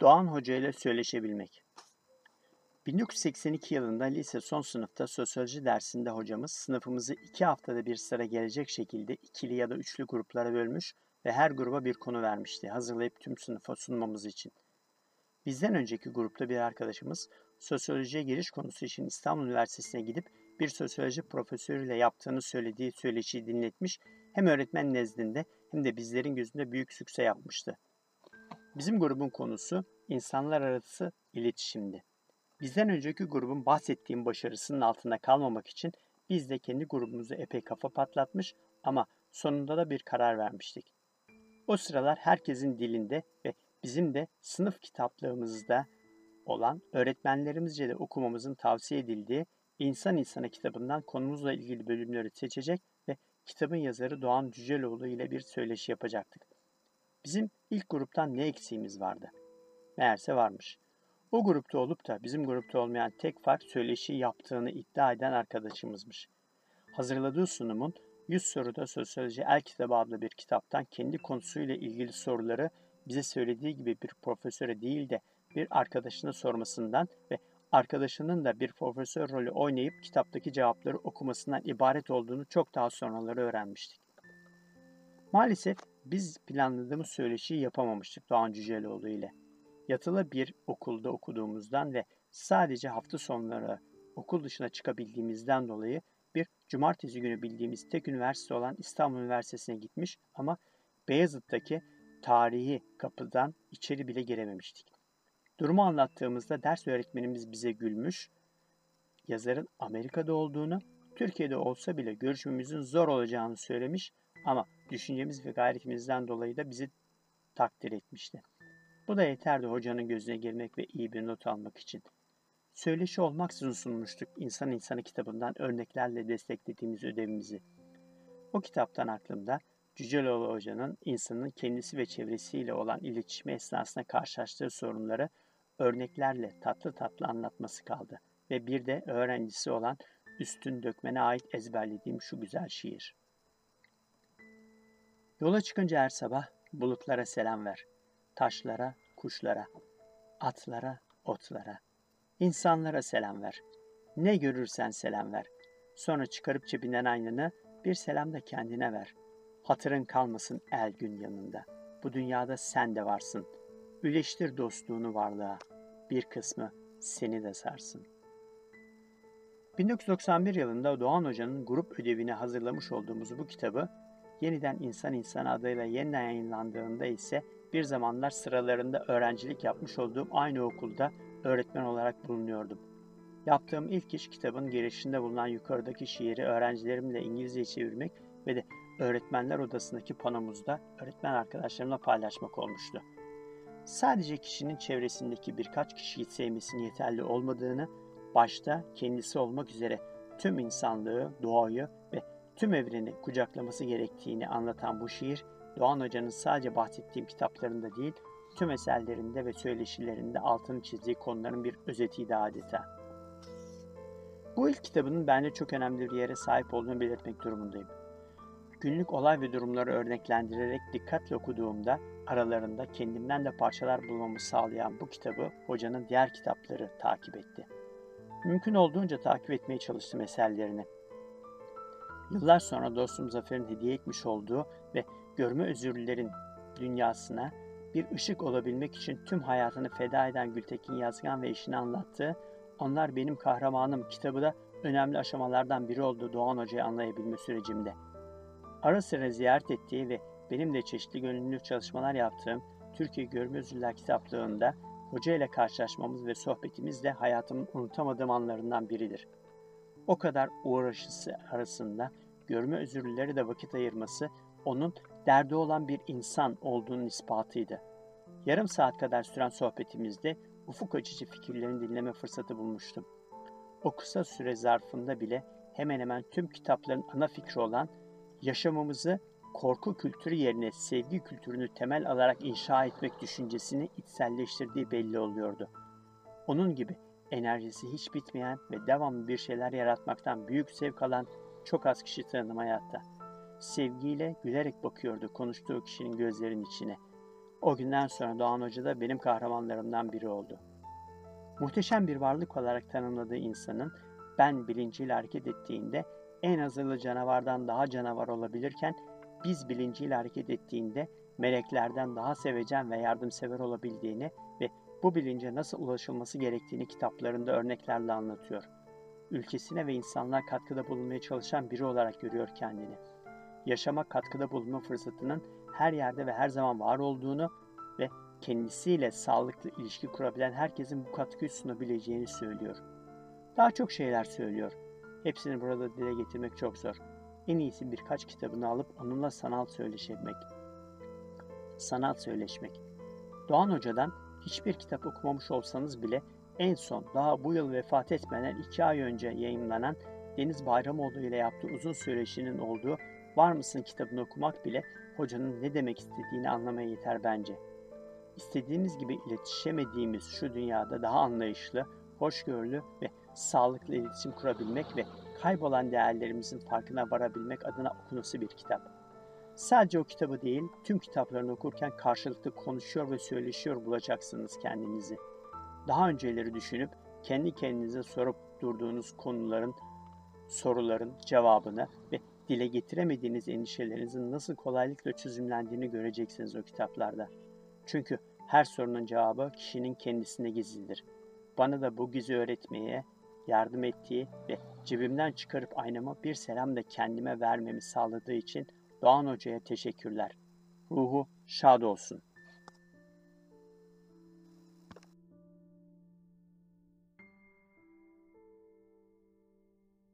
Doğan Hoca ile söyleşebilmek. 1982 yılında lise son sınıfta sosyoloji dersinde hocamız sınıfımızı iki haftada bir sıra gelecek şekilde ikili ya da üçlü gruplara bölmüş ve her gruba bir konu vermişti hazırlayıp tüm sınıfa sunmamız için. Bizden önceki grupta bir arkadaşımız sosyolojiye giriş konusu için İstanbul Üniversitesi'ne gidip bir sosyoloji profesörüyle yaptığını söylediği söyleşiyi dinletmiş hem öğretmen nezdinde hem de bizlerin gözünde büyük sükse yapmıştı. Bizim grubun konusu insanlar arası iletişimdi. Bizden önceki grubun bahsettiğim başarısının altında kalmamak için biz de kendi grubumuzu epey kafa patlatmış ama sonunda da bir karar vermiştik. O sıralar herkesin dilinde ve bizim de sınıf kitaplığımızda olan öğretmenlerimizce de okumamızın tavsiye edildiği İnsan İnsana kitabından konumuzla ilgili bölümleri seçecek ve kitabın yazarı Doğan Cüceloğlu ile bir söyleşi yapacaktık. Bizim ilk gruptan ne eksiğimiz vardı? Meğerse varmış. O grupta olup da bizim grupta olmayan tek fark söyleşi yaptığını iddia eden arkadaşımızmış. Hazırladığı sunumun 100 soruda Sosyoloji El Kitabı adlı bir kitaptan kendi konusuyla ilgili soruları bize söylediği gibi bir profesöre değil de bir arkadaşına sormasından ve arkadaşının da bir profesör rolü oynayıp kitaptaki cevapları okumasından ibaret olduğunu çok daha sonraları öğrenmiştik. Maalesef biz planladığımız söyleşiyi yapamamıştık Doğan Cüceloğlu ile. Yatılı bir okulda okuduğumuzdan ve sadece hafta sonları okul dışına çıkabildiğimizden dolayı bir cumartesi günü bildiğimiz tek üniversite olan İstanbul Üniversitesi'ne gitmiş ama Beyazıt'taki tarihi kapıdan içeri bile girememiştik. Durumu anlattığımızda ders öğretmenimiz bize gülmüş, yazarın Amerika'da olduğunu, Türkiye'de olsa bile görüşmemizin zor olacağını söylemiş ama düşüncemiz ve gayretimizden dolayı da bizi takdir etmişti. Bu da yeterdi hocanın gözüne girmek ve iyi bir not almak için. Söyleşi olmaksızın sunmuştuk İnsan İnsanı kitabından örneklerle desteklediğimiz ödevimizi. O kitaptan aklımda Cüceloğlu Hoca'nın insanın kendisi ve çevresiyle olan iletişimi esnasında karşılaştığı sorunları örneklerle tatlı tatlı anlatması kaldı ve bir de öğrencisi olan Üstün Dökmen'e ait ezberlediğim şu güzel şiir. Yola çıkınca her sabah bulutlara selam ver. Taşlara, kuşlara, atlara, otlara. insanlara selam ver. Ne görürsen selam ver. Sonra çıkarıp cebinden aynını bir selam da kendine ver. Hatırın kalmasın el gün yanında. Bu dünyada sen de varsın. Üleştir dostluğunu varlığa. Bir kısmı seni de sarsın. 1991 yılında Doğan Hoca'nın grup ödevine hazırlamış olduğumuz bu kitabı yeniden İnsan İnsan adıyla yeniden yayınlandığında ise bir zamanlar sıralarında öğrencilik yapmış olduğum aynı okulda öğretmen olarak bulunuyordum. Yaptığım ilk iş kitabın girişinde bulunan yukarıdaki şiiri öğrencilerimle İngilizce çevirmek ve de öğretmenler odasındaki panomuzda öğretmen arkadaşlarımla paylaşmak olmuştu. Sadece kişinin çevresindeki birkaç kişiyi sevmesinin yeterli olmadığını, başta kendisi olmak üzere tüm insanlığı, doğayı tüm evreni kucaklaması gerektiğini anlatan bu şiir, Doğan Hoca'nın sadece bahsettiğim kitaplarında değil, tüm eserlerinde ve söyleşilerinde altını çizdiği konuların bir özetiydi adeta. Bu ilk kitabının bence çok önemli bir yere sahip olduğunu belirtmek durumundayım. Günlük olay ve durumları örneklendirerek dikkatle okuduğumda aralarında kendimden de parçalar bulmamı sağlayan bu kitabı hocanın diğer kitapları takip etti. Mümkün olduğunca takip etmeye çalıştım eserlerini. Yıllar sonra dostum Zafer'in hediye etmiş olduğu ve görme özürlülerin dünyasına bir ışık olabilmek için tüm hayatını feda eden Gültekin Yazgan ve eşini anlattığı Onlar Benim Kahramanım kitabı da önemli aşamalardan biri oldu Doğan Hoca'yı anlayabilme sürecimde. Ara sıra ziyaret ettiği ve benim de çeşitli gönüllülük çalışmalar yaptığım Türkiye Görme Özürler kitaplığında hoca ile karşılaşmamız ve sohbetimiz de hayatımın unutamadığım anlarından biridir. O kadar uğraşısı arasında görme özürlüleri de vakit ayırması onun derdi olan bir insan olduğunun ispatıydı. Yarım saat kadar süren sohbetimizde ufuk açıcı fikirlerini dinleme fırsatı bulmuştum. O kısa süre zarfında bile hemen hemen tüm kitapların ana fikri olan yaşamımızı korku kültürü yerine sevgi kültürünü temel alarak inşa etmek düşüncesini içselleştirdiği belli oluyordu. Onun gibi enerjisi hiç bitmeyen ve devamlı bir şeyler yaratmaktan büyük zevk alan çok az kişi tanıdım hayatta. Sevgiyle gülerek bakıyordu konuştuğu kişinin gözlerinin içine. O günden sonra Doğan Hoca da benim kahramanlarımdan biri oldu. Muhteşem bir varlık olarak tanımladığı insanın ben bilinciyle hareket ettiğinde en azılı canavardan daha canavar olabilirken biz bilinciyle hareket ettiğinde meleklerden daha sevecen ve yardımsever olabildiğini bu bilince nasıl ulaşılması gerektiğini kitaplarında örneklerle anlatıyor. Ülkesine ve insanlığa katkıda bulunmaya çalışan biri olarak görüyor kendini. Yaşama katkıda bulunma fırsatının her yerde ve her zaman var olduğunu ve kendisiyle sağlıklı ilişki kurabilen herkesin bu katkıyı sunabileceğini söylüyor. Daha çok şeyler söylüyor. Hepsini burada dile getirmek çok zor. En iyisi birkaç kitabını alıp onunla sanal söyleşmek. Sanal söyleşmek. Doğan Hoca'dan hiçbir kitap okumamış olsanız bile en son daha bu yıl vefat etmeden iki ay önce yayınlanan Deniz Bayramoğlu ile yaptığı uzun söyleşinin olduğu Var mısın kitabını okumak bile hocanın ne demek istediğini anlamaya yeter bence. İstediğimiz gibi iletişemediğimiz şu dünyada daha anlayışlı, hoşgörülü ve sağlıklı iletişim kurabilmek ve kaybolan değerlerimizin farkına varabilmek adına okunası bir kitap. Sadece o kitabı değil, tüm kitaplarını okurken karşılıklı konuşuyor ve söyleşiyor bulacaksınız kendinizi. Daha önceleri düşünüp kendi kendinize sorup durduğunuz konuların, soruların cevabını ve dile getiremediğiniz endişelerinizin nasıl kolaylıkla çözümlendiğini göreceksiniz o kitaplarda. Çünkü her sorunun cevabı kişinin kendisine gizlidir. Bana da bu gizi öğretmeye yardım ettiği ve cebimden çıkarıp aynama bir selam da kendime vermemi sağladığı için Doğan Hoca'ya teşekkürler. Ruhu şad olsun.